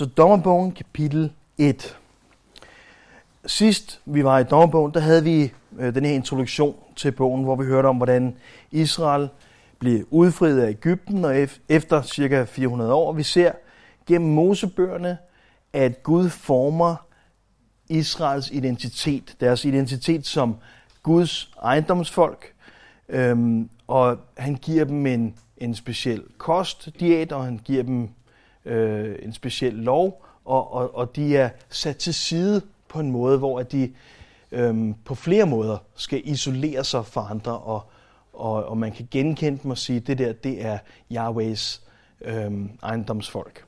Så dommerbogen kapitel 1. Sidst vi var i dommerbogen, der havde vi øh, den her introduktion til bogen, hvor vi hørte om, hvordan Israel blev udfriet af Ægypten, og efter cirka 400 år, vi ser gennem Mosebøgerne, at Gud former Israels identitet, deres identitet som Guds ejendomsfolk, øhm, og han giver dem en, en speciel kostdiæt, og han giver dem øh, en speciel lov, og, og, og de er sat til side på en måde, hvor de øhm, på flere måder skal isolere sig fra andre, og, og, og man kan genkende dem og sige, det der, det er Yahwehs øhm, ejendomsfolk.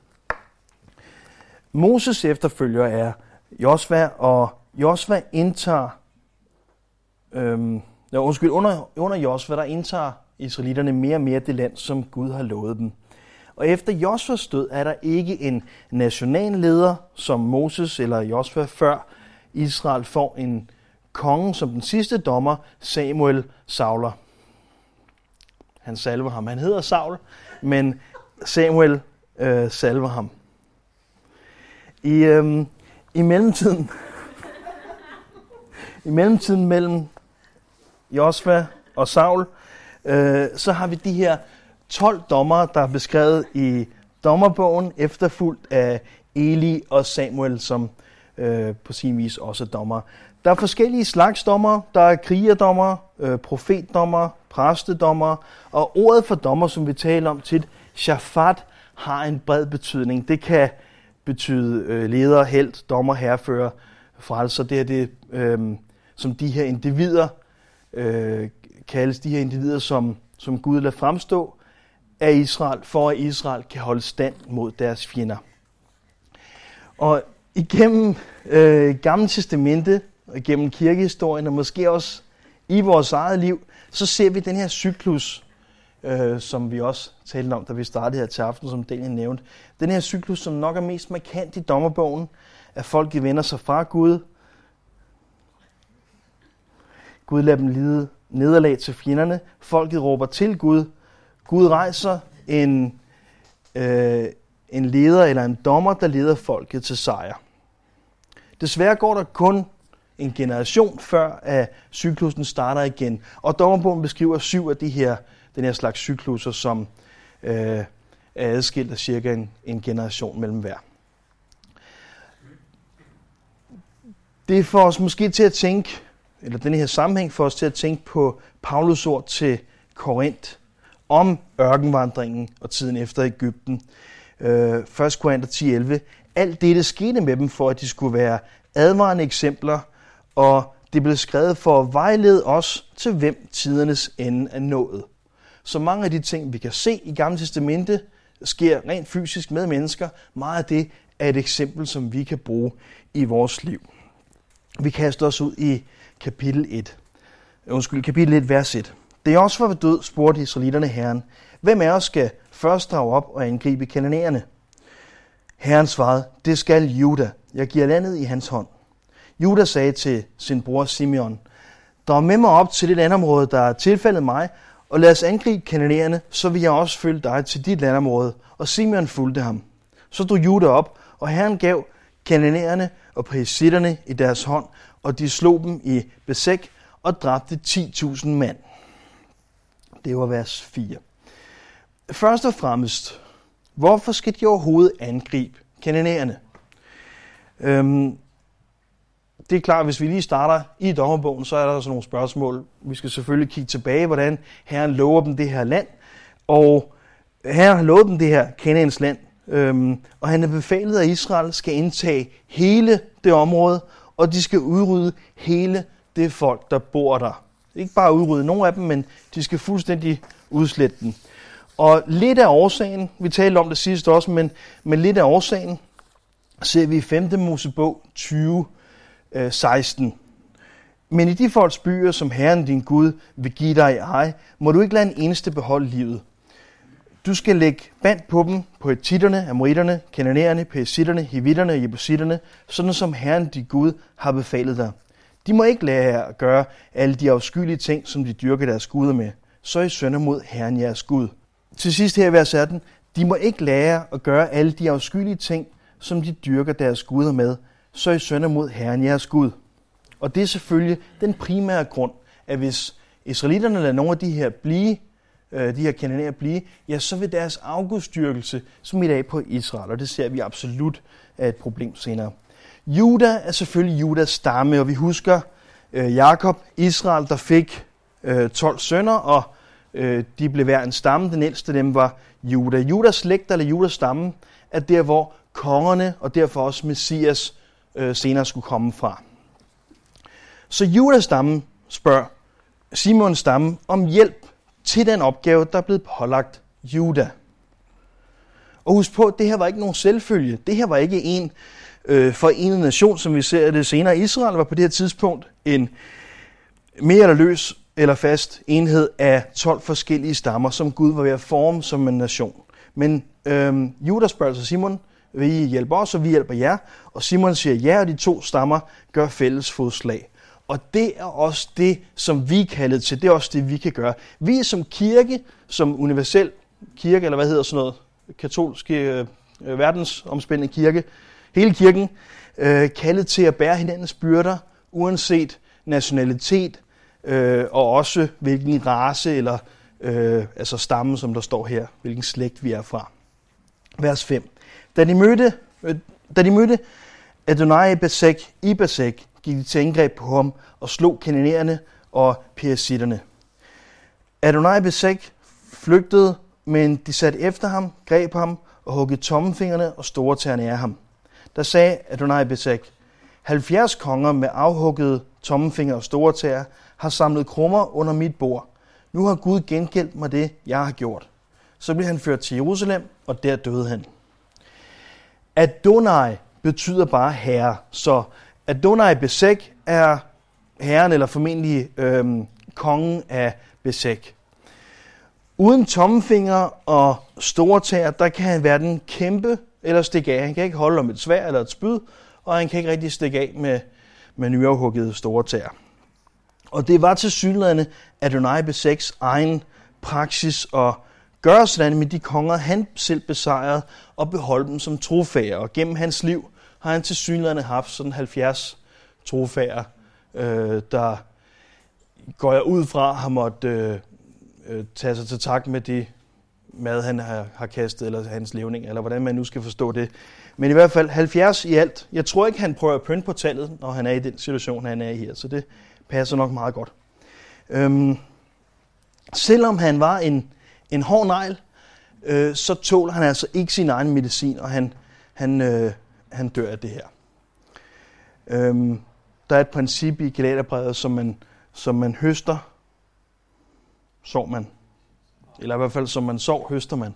Moses efterfølger er Josva, og Josva indtager, øhm, ja, undskyld, under, under Josva, der indtager israelitterne mere og mere det land, som Gud har lovet dem. Og efter Josfas død er der ikke en national leder som Moses eller Josfa, før Israel får en konge som den sidste dommer, Samuel Sauler. Han salver ham. Han hedder Saul, men Samuel øh, salver ham. I, øh, i mellemtiden, i mellemtiden mellem Josva og Saul, øh, så har vi de her 12 dommer, der er beskrevet i dommerbogen, efterfulgt af Eli og Samuel, som øh, på sin vis også er dommer. Der er forskellige slags dommer. Der er krigerdommer, øh, profetdommer, præstedommer, og ordet for dommer, som vi taler om tit, shafat, har en bred betydning. Det kan betyde øh, leder, held, dommer, herrefører, frelser. Det er det, øh, som de her individer øh, kaldes, de her individer, som, som Gud lader fremstå af Israel, for at Israel kan holde stand mod deres fjender. Og igennem øh, Gamle Testamente, og igennem kirkehistorien, og måske også i vores eget liv, så ser vi den her cyklus, øh, som vi også talte om, da vi startede her til aften, som Daniel nævnte. Den her cyklus, som nok er mest markant i dommerbogen, at folk vender sig fra Gud. Gud lader dem lide nederlag til fjenderne. Folket råber til Gud. Gud rejser en, øh, en leder eller en dommer, der leder folket til sejr. Desværre går der kun en generation før, at cyklusen starter igen. Og dommerbogen beskriver syv af de her, den her slags cykluser, som øh, er adskilt af cirka en, en generation mellem hver. Det får os måske til at tænke, eller den her sammenhæng får os til at tænke på Paulus ord til Korinth om ørkenvandringen og tiden efter Ægypten. Øh, 1. Korinther 10.11. Alt det skete med dem, for at de skulle være advarende eksempler, og det blev skrevet for at vejlede os til, hvem tidernes ende er nået. Så mange af de ting, vi kan se i Gamle Testamente, sker rent fysisk med mennesker. Meget af det er et eksempel, som vi kan bruge i vores liv. Vi kaster os ud i kapitel 1. Undskyld, kapitel 1, vers 1. Det er også var død, spurgte israelitterne herren, hvem af os skal først drage op og angribe kananæerne? Herren svarede, det skal Juda. Jeg giver landet i hans hånd. Juda sagde til sin bror Simeon, Drag med mig op til det landområde, der er tilfældet mig, og lad os angribe kananæerne, så vil jeg også følge dig til dit landområde. Og Simeon fulgte ham. Så drog Juda op, og Herren gav kananæerne og præsitterne i deres hånd, og de slog dem i besæk og dræbte 10.000 mand. Det var vers 4. Først og fremmest, hvorfor skal de overhovedet angribe kananæerne? Øhm, det er klart, hvis vi lige starter i dommerbogen, så er der sådan nogle spørgsmål. Vi skal selvfølgelig kigge tilbage, hvordan Herren lover dem det her land. Og Herren har lovet dem det her Kanaans land. Øhm, og han har befalet, at Israel skal indtage hele det område, og de skal udrydde hele det folk, der bor der. Ikke bare udrydde nogle af dem, men de skal fuldstændig udslette dem. Og lidt af årsagen, vi talte om det sidste også, men, men lidt af årsagen, ser vi i 5. Mosebog 20, 16. Øh, men i de folks byer, som Herren din Gud vil give dig i ej, må du ikke lade en eneste beholde livet. Du skal lægge band på dem, på etitterne, amoritterne, kananæerne, persitterne, hivitterne og jebusitterne, sådan som Herren din Gud har befalet dig. De må ikke lære at gøre alle de afskyelige ting, som de dyrker deres guder med. Så I sønder mod Herren jeres Gud. Til sidst her i vers 18. De må ikke lære at gøre alle de afskyelige ting, som de dyrker deres guder med, så I sønder mod Herren jeres Gud. Og det er selvfølgelig den primære grund, at hvis israelitterne lader nogle af de her blive, øh, de her kananæer blive, ja, så vil deres afgudstyrkelse smitte af på Israel, og det ser vi absolut er et problem senere. Juda er selvfølgelig Judas stamme, og vi husker øh, Jakob, Israel, der fik øh, 12 sønner, og øh, de blev hver en stamme. Den ældste af dem var Juda. Judas slægt eller Judas stamme er der, hvor kongerne og derfor også Messias øh, senere skulle komme fra. Så Judas stamme spørger Simons stamme om hjælp til den opgave, der er blevet pålagt Juda. Og husk på, at det her var ikke nogen selvfølge. Det her var ikke en øh, forenet nation, som vi ser det senere. Israel var på det her tidspunkt en mere eller løs eller fast enhed af 12 forskellige stammer, som Gud var ved at forme som en nation. Men øh, Judas spørger sig Simon, vil I hjælpe os, og vi hjælper jer? Og Simon siger, ja, og de to stammer gør fælles fodslag. Og det er også det, som vi er kaldet til. Det er også det, vi kan gøre. Vi er som kirke, som universel kirke, eller hvad hedder sådan noget, katolsk øh, øh verdensomspændende kirke, hele kirken, øh, kaldet til at bære hinandens byrder, uanset nationalitet, øh, og også hvilken race eller øh, altså stamme, som der står her, hvilken slægt vi er fra. Vers 5. Da de mødte, øh, da de mødte Adonai Besek i Besek, gik de til angreb på ham og slog kananerne og persitterne. Adonai Besek flygtede, men de satte efter ham, greb ham og huggede tommefingrene og store tæerne af ham. Der sagde Adonai Besek, 70 konger med afhuggede tommefinger og store tæer har samlet krummer under mit bord. Nu har Gud gengældt mig det, jeg har gjort. Så blev han ført til Jerusalem, og der døde han. Adonai betyder bare herre, så Adonai Besek er herren, eller formentlig øhm, kongen af Besek. Uden tommefinger og store tæer, der kan han hverken kæmpe eller stikke af. Han kan ikke holde om et svær eller et spyd, og han kan ikke rigtig stikke af med, med nyafhuggede store tæer. Og det var til synlædende Adonai Beseks egen praksis at gøre sådan med de konger, han selv besejrede, og beholde dem som trofæer. Og gennem hans liv har han til synlædende haft sådan 70 trofæer, øh, der går jeg ud fra har måttet øh, øh, tage sig til tak med de mad, han har, har kastet, eller hans levning, eller hvordan man nu skal forstå det. Men i hvert fald 70 i alt. Jeg tror ikke, han prøver at pynte på tallet, når han er i den situation, han er i her. Så det passer nok meget godt. Øhm, selvom han var en, en hård negl, øh, så tåler han altså ikke sin egen medicin, og han, han, øh, han dør af det her. Øhm, der er et princip i Galaterbrevet, som man, som man høster, sår man. Eller i hvert fald, som man sår, høster man.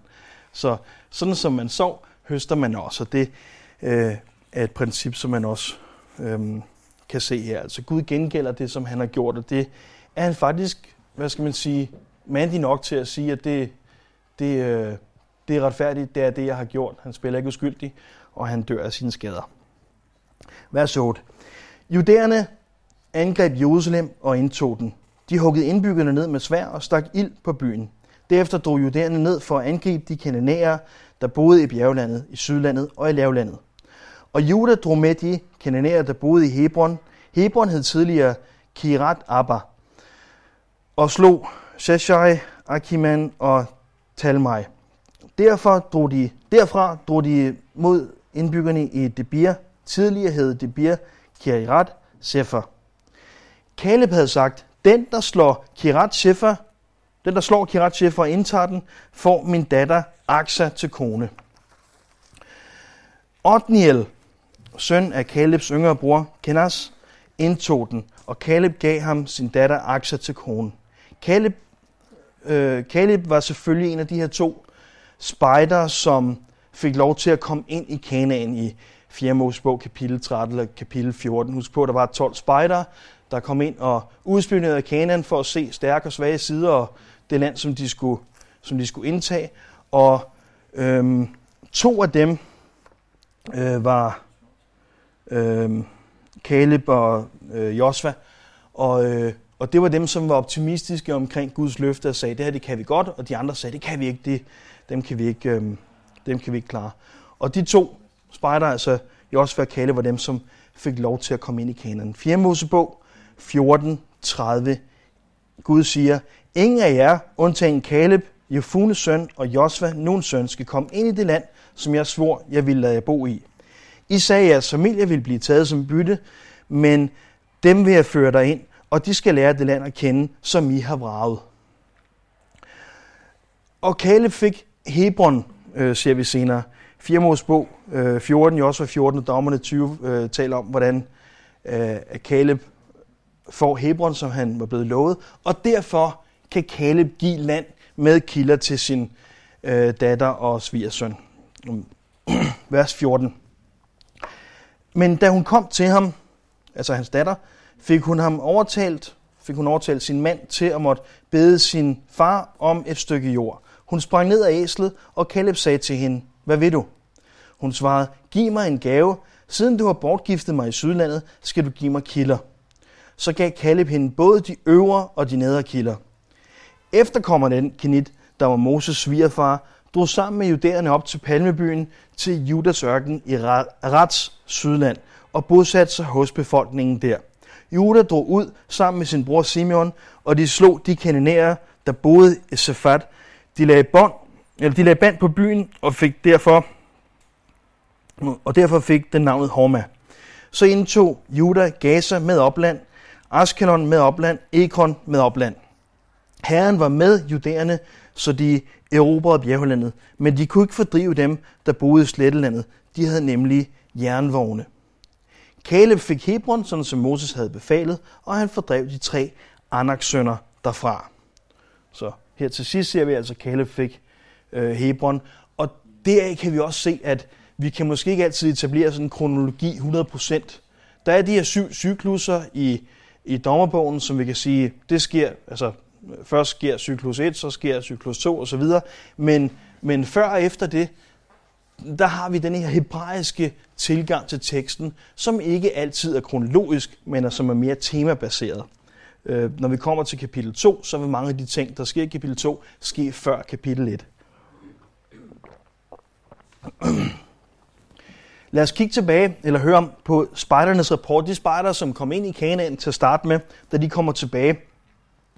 Så sådan som man sår, høster man også. Og det øh, er et princip, som man også øh, kan se her. Altså Gud gengælder det, som han har gjort, og det er han faktisk, hvad skal man sige, mandig nok til at sige, at det, det, øh, det er retfærdigt, det er det, jeg har gjort. Han spiller ikke uskyldig, og han dør af sine skader. Vers 8. Judæerne angreb Jerusalem og indtog den. De huggede indbyggerne ned med svær og stak ild på byen. Derefter drog judæerne ned for at angribe de kananæere, der boede i bjerglandet, i sydlandet og i lavlandet. Og Juda drog med de kananæere, der boede i Hebron. Hebron hed tidligere Kirat Abba, og slog Sheshai, Akiman og Talmai. Derfor drog de, derfra drog de mod indbyggerne i Debir. Tidligere hed Debir Kirat Sefer. Kaleb havde sagt, den der slår Kirat Sefer, den der slår Kiratchefer og indtager den, får min datter Aksa til kone. Otniel, søn af Kalebs yngre bror, Kenas, indtog den, og Kaleb gav ham sin datter Aksa til kone. Kaleb, øh, Kaleb var selvfølgelig en af de her to spejder, som fik lov til at komme ind i Kanaan i 4. Mosebog kapitel 13 eller kapitel 14. Husk på, at der var 12 spejdere, der kom ind og udspionerede Kanaan for at se stærke og svage sider og det land, som de skulle, som de skulle indtage. Og øhm, to af dem øh, var øh, Caleb og øh, Josva, og, øh, og det var dem, som var optimistiske omkring Guds løfte og sagde, det her det kan vi godt, og de andre sagde, det kan vi ikke, det, dem, kan vi ikke, øh, dem kan vi ikke klare. Og de to spejder, altså Josva og Caleb, var dem, som fik lov til at komme ind i Kanaan. 4. Mosebog 14, 30. Gud siger, ingen af jer, undtagen Kaleb, Jefunes søn og Josva, nun søn, skal komme ind i det land, som jeg svor, jeg ville lade jer bo i. I sagde, at jeres familie ville blive taget som bytte, men dem vil jeg føre dig ind, og de skal lære det land at kende, som I har vraget. Og Kaleb fik Hebron, øh, ser vi senere. 4 Mosebog øh, 14, Josva 14, og dommerne 20 øh, taler om, hvordan øh, Kaleb får Hebron, som han var blevet lovet, og derfor kan Kaleb give land med kilder til sin øh, datter og svigersøn. Mm. Vers 14. Men da hun kom til ham, altså hans datter, fik hun ham overtalt, fik hun overtalt sin mand til at måtte bede sin far om et stykke jord. Hun sprang ned af æslet, og Kaleb sagde til hende, hvad vil du? Hun svarede, giv mig en gave. Siden du har bortgiftet mig i Sydlandet, skal du give mig kilder. Så gav Kaleb hende både de øvre og de nedre kilder. Efterkommer den Kenit, der var Moses svigerfar, drog sammen med judæerne op til Palmebyen til Judas ørken i Rats sydland og bosatte sig hos befolkningen der. Juda drog ud sammen med sin bror Simeon, og de slog de kanonærer, der boede i Safat. De lagde, bånd, eller de lagde band på byen og fik derfor, og derfor fik den navnet Horma. Så indtog Juda Gaza med opland, Askelon med opland, Ekron med opland. Herren var med judæerne, så de erobrede bjerglandet, men de kunne ikke fordrive dem, der boede i slettelandet. De havde nemlig jernvogne. Kaleb fik Hebron, sådan som Moses havde befalet, og han fordrev de tre Anaks sønner derfra. Så her til sidst ser vi altså, at Kaleb fik øh, Hebron, og deraf kan vi også se, at vi kan måske ikke altid etablere sådan en kronologi 100%. Der er de her syv cykluser i, i dommerbogen, som vi kan sige, det sker, altså først sker cyklus 1, så sker cyklus 2 osv., men, men før og efter det, der har vi den her hebraiske tilgang til teksten, som ikke altid er kronologisk, men som er mere temabaseret. Øh, når vi kommer til kapitel 2, så vil mange af de ting, der sker i kapitel 2, ske før kapitel 1. Lad os kigge tilbage, eller høre om på spejdernes rapport. De spejder, som kom ind i Kanaan til at starte med, da de kommer tilbage.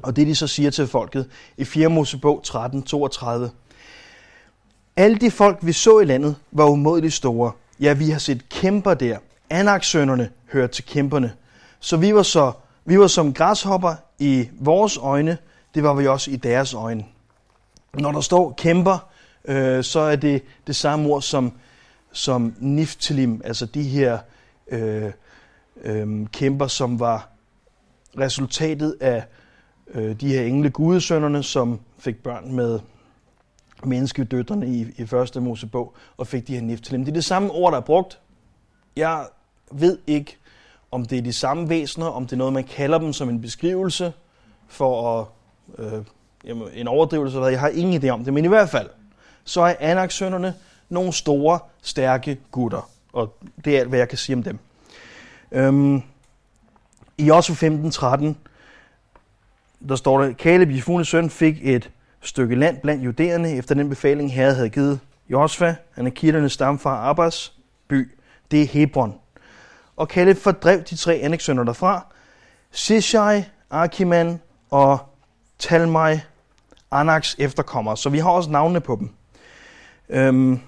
Og det de så siger til folket i 4. Mosebog 13, 32. Alle de folk, vi så i landet, var umådeligt store. Ja, vi har set kæmper der. Anaksønderne hører til kæmperne. Så vi var, så, vi var som græshopper i vores øjne, det var vi også i deres øjne. Når der står kæmper, øh, så er det det samme ord som, som niftelim, altså de her øh, øh, kæmper, som var resultatet af øh, de her engle gudesønderne, som fik børn med menneskedøtterne i, i første Mosebog, og fik de her niftalim. Det er det samme ord, der er brugt. Jeg ved ikke, om det er de samme væsener, om det er noget, man kalder dem som en beskrivelse for at, øh, jamen, en overdrivelse. Eller jeg har ingen idé om det, men i hvert fald, så er anak nogle store, stærke gutter. Og det er alt, hvad jeg kan sige om dem. Øhm, I Josef 15.13, der står der, Kaleb, Jefunes søn, fik et stykke land blandt judæerne, efter den befaling, Herre havde givet Josfa, anakitternes stamfar Abbas, by. Det er Hebron. Og Kaleb fordrev de tre anneksønner derfra, Sishai, Akiman og Talmai, Anaks efterkommere. Så vi har også navnene på dem. Øhm,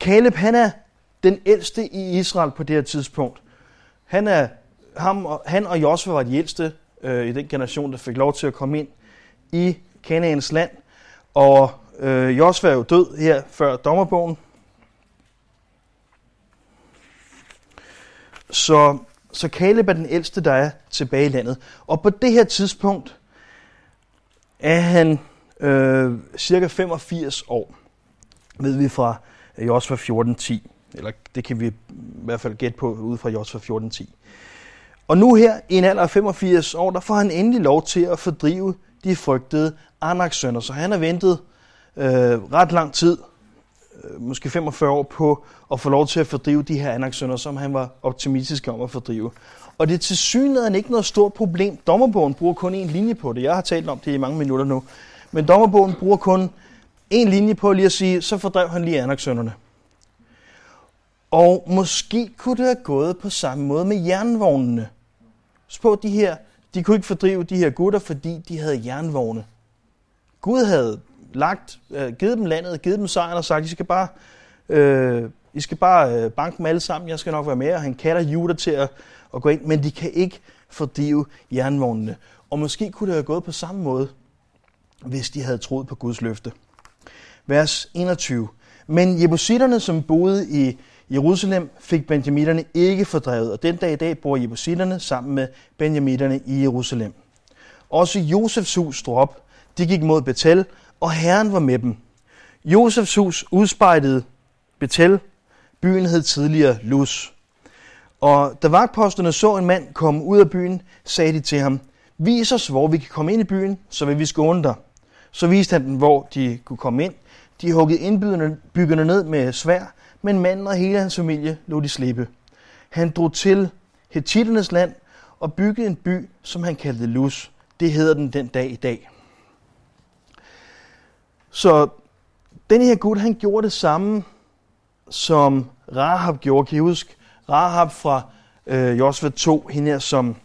Kaleb, han er den ældste i Israel på det her tidspunkt. Han, er, ham, han og Josva var de ældste øh, i den generation, der fik lov til at komme ind i Kanaans land. Og øh, Josva er jo død her før dommerbogen. Så, så Caleb er den ældste, der er tilbage i landet. Og på det her tidspunkt er han øh, cirka 85 år, ved vi fra Josva 14.10. Eller det kan vi i hvert fald gætte på ud fra Josva 14.10. Og nu her, i en alder af 85 år, der får han endelig lov til at fordrive de frygtede Anaks sønner. Så han har ventet øh, ret lang tid, øh, måske 45 år, på at få lov til at fordrive de her Anaks sønner, som han var optimistisk om at fordrive. Og det er til synligheden ikke noget stort problem. Dommerbogen bruger kun en linje på det. Jeg har talt om det i mange minutter nu. Men dommerbogen bruger kun en linje på lige at sige, så fordrev han lige Anaks sønnerne. Og måske kunne det have gået på samme måde med jernvognene. Spå de her, de kunne ikke fordrive de her gutter, fordi de havde jernvogne. Gud havde lagt, øh, givet dem landet, givet dem sejren og sagt, I skal bare, øh, I skal bare øh, banke dem alle sammen, jeg skal nok være med, og han kalder Juda til at, at gå ind, men de kan ikke fordrive jernvognene. Og måske kunne det have gået på samme måde, hvis de havde troet på Guds løfte. Vers 21. Men jebusitterne, som boede i Jerusalem, fik benjamitterne ikke fordrevet, og den dag i dag bor jebusitterne sammen med benjamitterne i Jerusalem. Også Josefs hus stod op. De gik mod Betel, og Herren var med dem. Josefs hus udspejlede Betel. Byen hed tidligere Luz. Og da vagtposterne så en mand komme ud af byen, sagde de til ham, Vis os, hvor vi kan komme ind i byen, så vil vi skåne dig. Så viste han dem, hvor de kunne komme ind. De huggede indbyggerne ned med svær, men manden og hele hans familie lå de slippe. Han drog til Hetiternes land og byggede en by, som han kaldte Lus. Det hedder den den dag i dag. Så den her Gud, han gjorde det samme, som Rahab gjorde. Kan I huske? Rahab fra øh, Josva 2, hende her, som,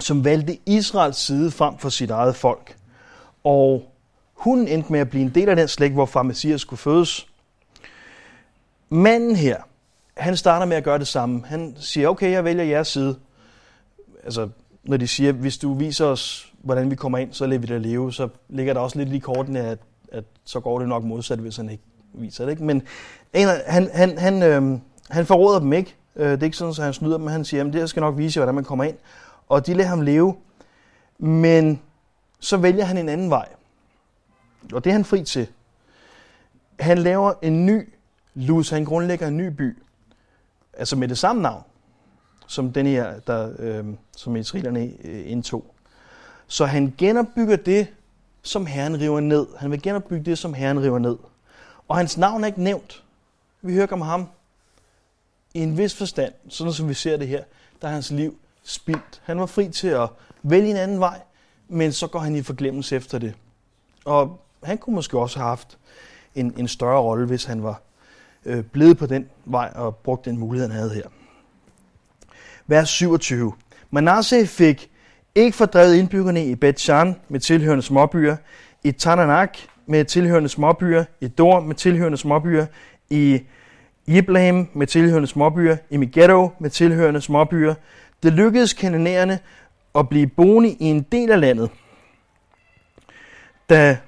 som valgte Israels side frem for sit eget folk. Og hun endte med at blive en del af den slægt, hvorfra Messias skulle fødes. Manden her, han starter med at gøre det samme. Han siger, okay, jeg vælger jeres side. Altså, når de siger, hvis du viser os, hvordan vi kommer ind, så lader vi dig leve, så ligger der også lidt i kortene, at, at så går det nok modsat, hvis han ikke viser det. Ikke? Men han, han, han, øh, han forråder dem ikke. Øh, det er ikke sådan, at han snyder dem, men han siger, at det skal nok vise, hvordan man kommer ind. Og de lader ham leve. Men så vælger han en anden vej. Og det er han fri til. Han laver en ny lus, han grundlægger en ny by. Altså med det samme navn, som den her, der, øh, som israelerne øh, indtog. Så han genopbygger det, som Herren river ned. Han vil genopbygge det, som Herren river ned. Og hans navn er ikke nævnt. Vi hører om ham i en vis forstand, sådan som vi ser det her, der er hans liv spildt. Han var fri til at vælge en anden vej, men så går han i forglemmelse efter det. Og han kunne måske også have haft en, en større rolle, hvis han var øh, blevet på den vej og brugt den mulighed, han havde her. Vers 27. Manasseh fik ikke fordrevet indbyggerne i Bet-Shan med tilhørende småbyer, i Tananak med tilhørende småbyer, i Dor med tilhørende småbyer, i Ibrahim med tilhørende småbyer, i Megiddo med tilhørende småbyer. Det lykkedes kanonærerne at blive boende i en del af landet. Da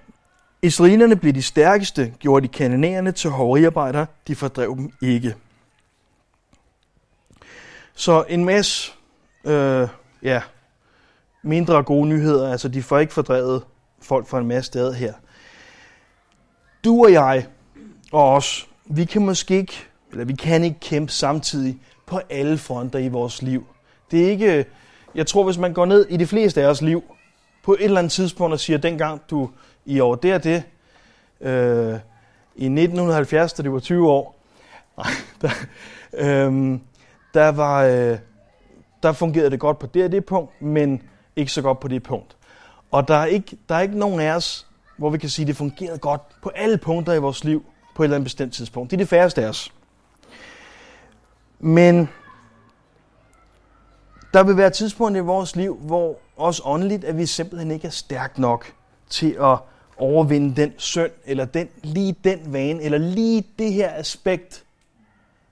israelerne blev de stærkeste, gjorde de kanonærerne til hoveriarbejdere, de fordrev dem ikke. Så en masse øh, ja, mindre gode nyheder, altså de får ikke fordrevet folk fra en masse steder her. Du og jeg, og os, vi kan måske ikke, eller vi kan ikke kæmpe samtidig på alle fronter i vores liv. Det er ikke, jeg tror, hvis man går ned i de fleste af os liv, på et eller andet tidspunkt og siger, dengang du i år det og det, øh, i 1970, da du var 20 år, der, øh, der, var, øh, der fungerede det godt på det og det punkt, men ikke så godt på det punkt. Og der er ikke, der er ikke nogen af os, hvor vi kan sige, at det fungerede godt på alle punkter i vores liv på et eller andet bestemt tidspunkt. Det er det færreste af os. Men der vil være tidspunkter i vores liv, hvor også åndeligt, at vi simpelthen ikke er stærk nok til at overvinde den synd, eller den, lige den vane, eller lige det her aspekt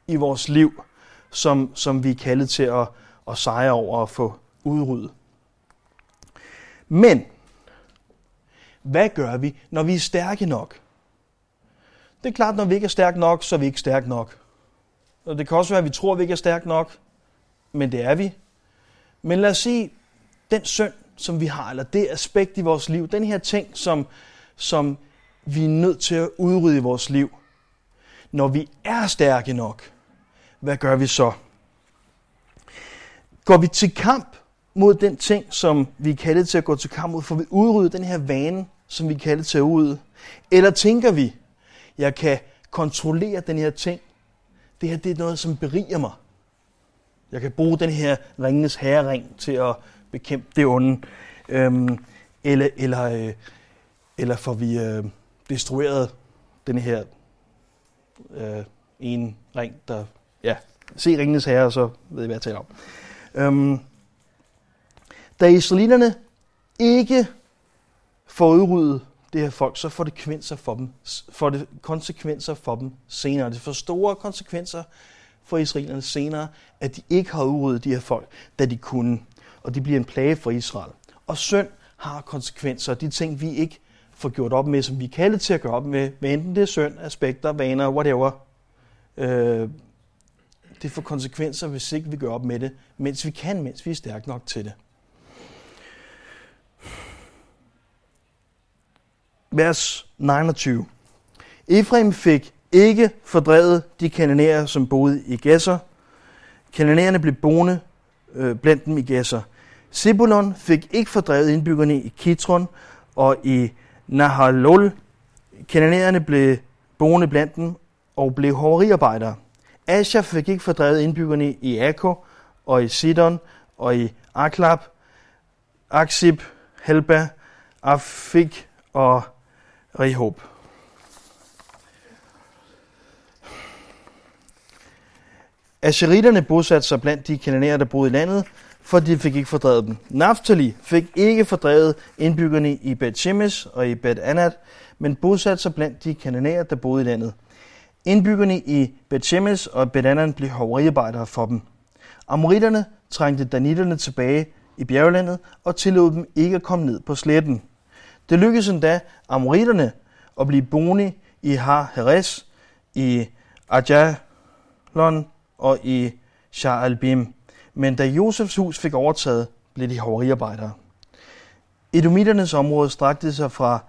i vores liv, som, som vi er kaldet til at, at sejre over og få udryddet. Men, hvad gør vi, når vi er stærke nok? Det er klart, når vi ikke er stærke nok, så er vi ikke stærke nok. Og det kan også være, at vi tror, at vi ikke er stærke nok, men det er vi. Men lad os sige, den synd, som vi har, eller det aspekt i vores liv, den her ting, som, som vi er nødt til at udrydde i vores liv. Når vi er stærke nok, hvad gør vi så? Går vi til kamp mod den ting, som vi er kaldet til at gå til kamp mod, for vi udrydde den her vane, som vi er kaldet til at udrydde? Eller tænker vi, jeg kan kontrollere den her ting. Det her det er noget, som beriger mig. Jeg kan bruge den her ringenes herring til at bekæmpe det onde. Øhm, eller, eller, øh, eller får vi øh, destrueret den her øh, en ring, der... Ja, se Ringenes Herre, så ved I, hvad jeg taler om. Øhm, da israelitterne ikke får udryddet det her folk, så får det konsekvenser for dem, får det konsekvenser for dem senere. Det får store konsekvenser for israelerne senere, at de ikke har udryddet de her folk, da de kunne. Og de bliver en plage for Israel. Og synd har konsekvenser. De ting, vi ikke får gjort op med, som vi er kaldet til at gøre op med, hvad enten det er synd, aspekter, vaner, whatever, øh, det får konsekvenser, hvis ikke vi gør op med det, mens vi kan, mens vi er stærke nok til det. Vers 29. Efraim fik ikke fordrevet de kananærer, som boede i Gasser. Kananæerne blev boende øh, blandt dem i Gæsser. Zebulon fik ikke fordrevet indbyggerne i Kitron og i Nahalol. Kananæerne blev boende blandt dem og blev hoveriarbejdere. Asher fik ikke fordrevet indbyggerne i Akko og i Sidon og i Aklab, Aksib, Helba, Afik og Rehob. Asheritterne bosatte sig blandt de kananæer, der boede i landet, for de fik ikke fordrevet dem. Naftali fik ikke fordrevet indbyggerne i Bet Shemesh og i Bet Anat, men bosatte sig blandt de kananæer, der boede i landet. Indbyggerne i Bet Shemesh og Bet Anat blev hoveriarbejdere for dem. Amoritterne trængte danitterne tilbage i bjerglandet og tillod dem ikke at komme ned på sletten. Det lykkedes endda amoritterne at blive boende i Har Heres, i Ajalon og i Shah al-Bim. Men da Josefs hus fik overtaget, blev de hoveriarbejdere. Edomitternes område strakte sig fra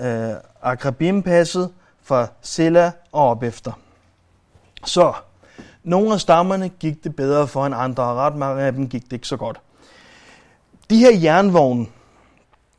øh, Akrabim-passet, fra Silla og op efter. Så, nogle af stammerne gik det bedre for end andre, og ret mange af dem gik det ikke så godt. De her jernvogne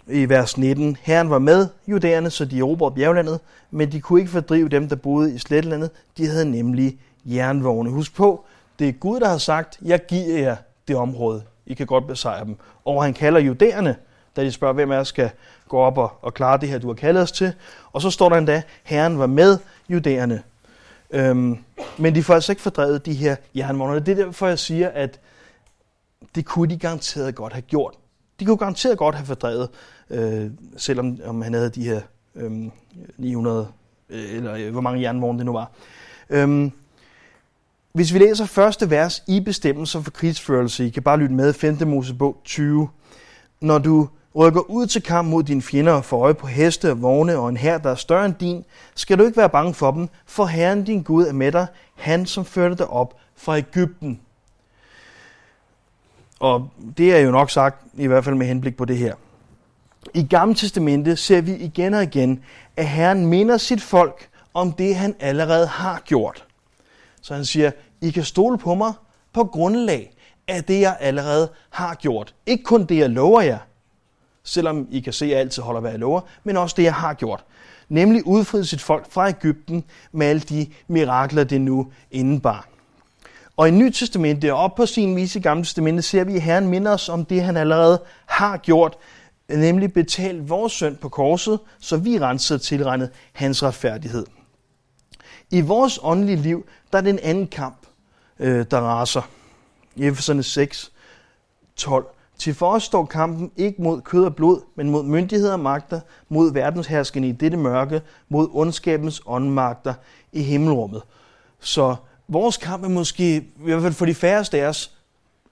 i vers 19, Herren var med judæerne, så de erobrede bjerglandet, men de kunne ikke fordrive dem, der boede i slettelandet. De havde nemlig jernvogne. Husk på, det er Gud, der har sagt, jeg giver jer det område. I kan godt besejre dem. Og han kalder judæerne, da de spørger, hvem af os skal gå op og, og klare det her, du har kaldet os til. Og så står der endda, Herren var med judæerne. Øhm, men de får altså ikke fordrevet de her jernvogne. Det er derfor, jeg siger, at det kunne de garanteret godt have gjort. De kunne garanteret godt have fordrevet, øh, selvom om han havde de her øh, 900, øh, eller øh, hvor mange jernvogne det nu var. Øhm, hvis vi læser første vers i bestemmelser for krigsførelse, I kan bare lytte med 5. Mosebog 20. Når du rykker ud til kamp mod dine fjender og får øje på heste og vogne og en hær, der er større end din, skal du ikke være bange for dem, for Herren din Gud er med dig, han som førte dig op fra Ægypten. Og det er jo nok sagt, i hvert fald med henblik på det her. I Gamle Testamente ser vi igen og igen, at Herren minder sit folk om det, han allerede har gjort. Så han siger, I kan stole på mig på grundlag af det, jeg allerede har gjort. Ikke kun det, jeg lover jer, selvom I kan se, at jeg altid holder, hvad jeg lover, men også det, jeg har gjort. Nemlig udfriet sit folk fra Ægypten med alle de mirakler, det nu indebar. Og i Nyt Testamente og op på sin vis i Gamle Testamente ser vi, at Herren minder os om det, han allerede har gjort, nemlig betalt vores synd på korset, så vi renset tilregnet hans retfærdighed. I vores åndelige liv, der er det en anden kamp, øh, der raser. I Epheserne 6, 12. Til for os står kampen ikke mod kød og blod, men mod myndigheder og magter, mod verdensherskende i dette mørke, mod ondskabens åndmagter i himmelrummet. Så vores kamp er måske, i hvert fald for de færreste af os,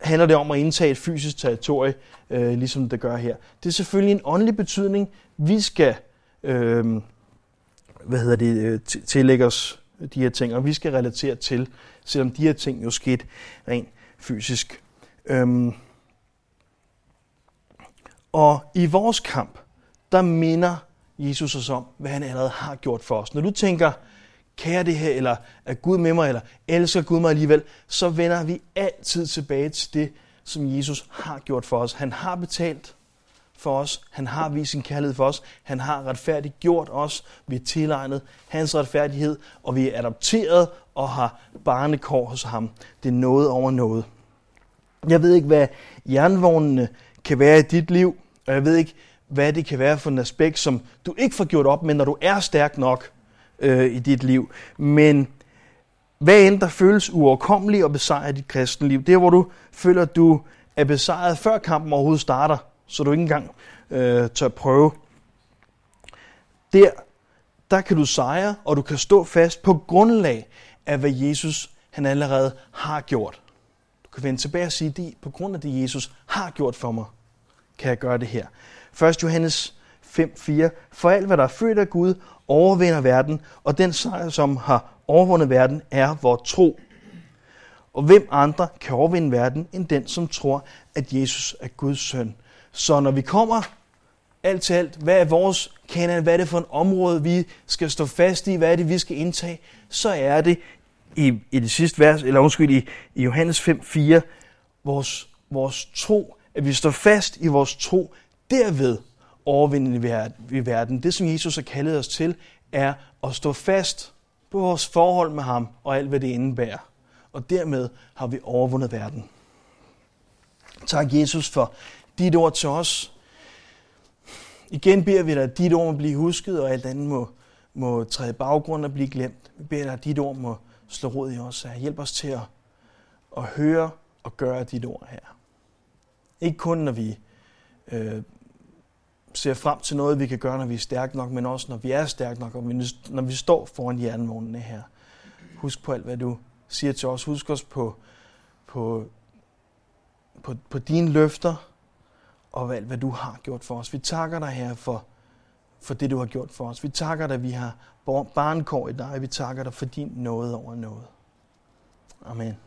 handler det om at indtage et fysisk territorie, øh, ligesom det gør her. Det er selvfølgelig en åndelig betydning, vi skal øh, hvad hedder det, øh, tillægge os de her ting, og vi skal relatere til, selvom de her ting jo skete rent fysisk. Øhm, og i vores kamp, der minder Jesus os om, hvad han allerede har gjort for os. Når du tænker, kære det her, eller er Gud med mig, eller elsker Gud mig alligevel, så vender vi altid tilbage til det, som Jesus har gjort for os. Han har betalt for os. Han har vist sin kærlighed for os. Han har retfærdigt gjort os. Vi er tilegnet hans retfærdighed, og vi er adopteret og har barnekår hos ham. Det er noget over noget. Jeg ved ikke, hvad jernvognene kan være i dit liv, og jeg ved ikke, hvad det kan være for en aspekt, som du ikke får gjort op med, når du er stærk nok øh, i dit liv. Men hvad end der føles uoverkommeligt og besejre dit kristne liv, det hvor du føler, at du er besejret før kampen overhovedet starter, så du ikke engang øh, tør prøve. Der, der kan du sejre, og du kan stå fast på grundlag af, hvad Jesus han allerede har gjort. Du kan vende tilbage og sige, at på grund af det, Jesus har gjort for mig, kan jeg gøre det her. 1. Johannes 5.4. For alt, hvad der er født af Gud, overvinder verden, og den sejr, som har overvundet verden, er vores tro. Og hvem andre kan overvinde verden, end den, som tror, at Jesus er Guds søn. Så når vi kommer alt til alt, hvad er vores kanan, hvad er det for en område, vi skal stå fast i, hvad er det, vi skal indtage, så er det i, i det sidste vers, eller undskyld, i, i Johannes 5.4, vores, vores tro, at vi står fast i vores tro, derved overvinder vi verden. Det, som Jesus har kaldet os til, er at stå fast på vores forhold med ham og alt, hvad det indebærer. Og dermed har vi overvundet verden. Tak, Jesus, for dit ord til os. Igen beder vi dig, at dit ord må blive husket, og alt andet må, må træde i baggrund og blive glemt. Vi beder dig, at dit ord må slå rod i os. Hjælp os til at, at høre og gøre dit ord her. Ikke kun, når vi øh, ser frem til noget, vi kan gøre, når vi er stærke nok, men også når vi er stærke nok, og når vi står foran jernvognene her. Husk på alt, hvad du siger til os. Husk os på, på, på, på dine løfter, og alt, hvad du har gjort for os. Vi takker dig her for, for det, du har gjort for os. Vi takker dig, at vi har barnkår i dig. Vi takker dig for din nåde over noget. Amen.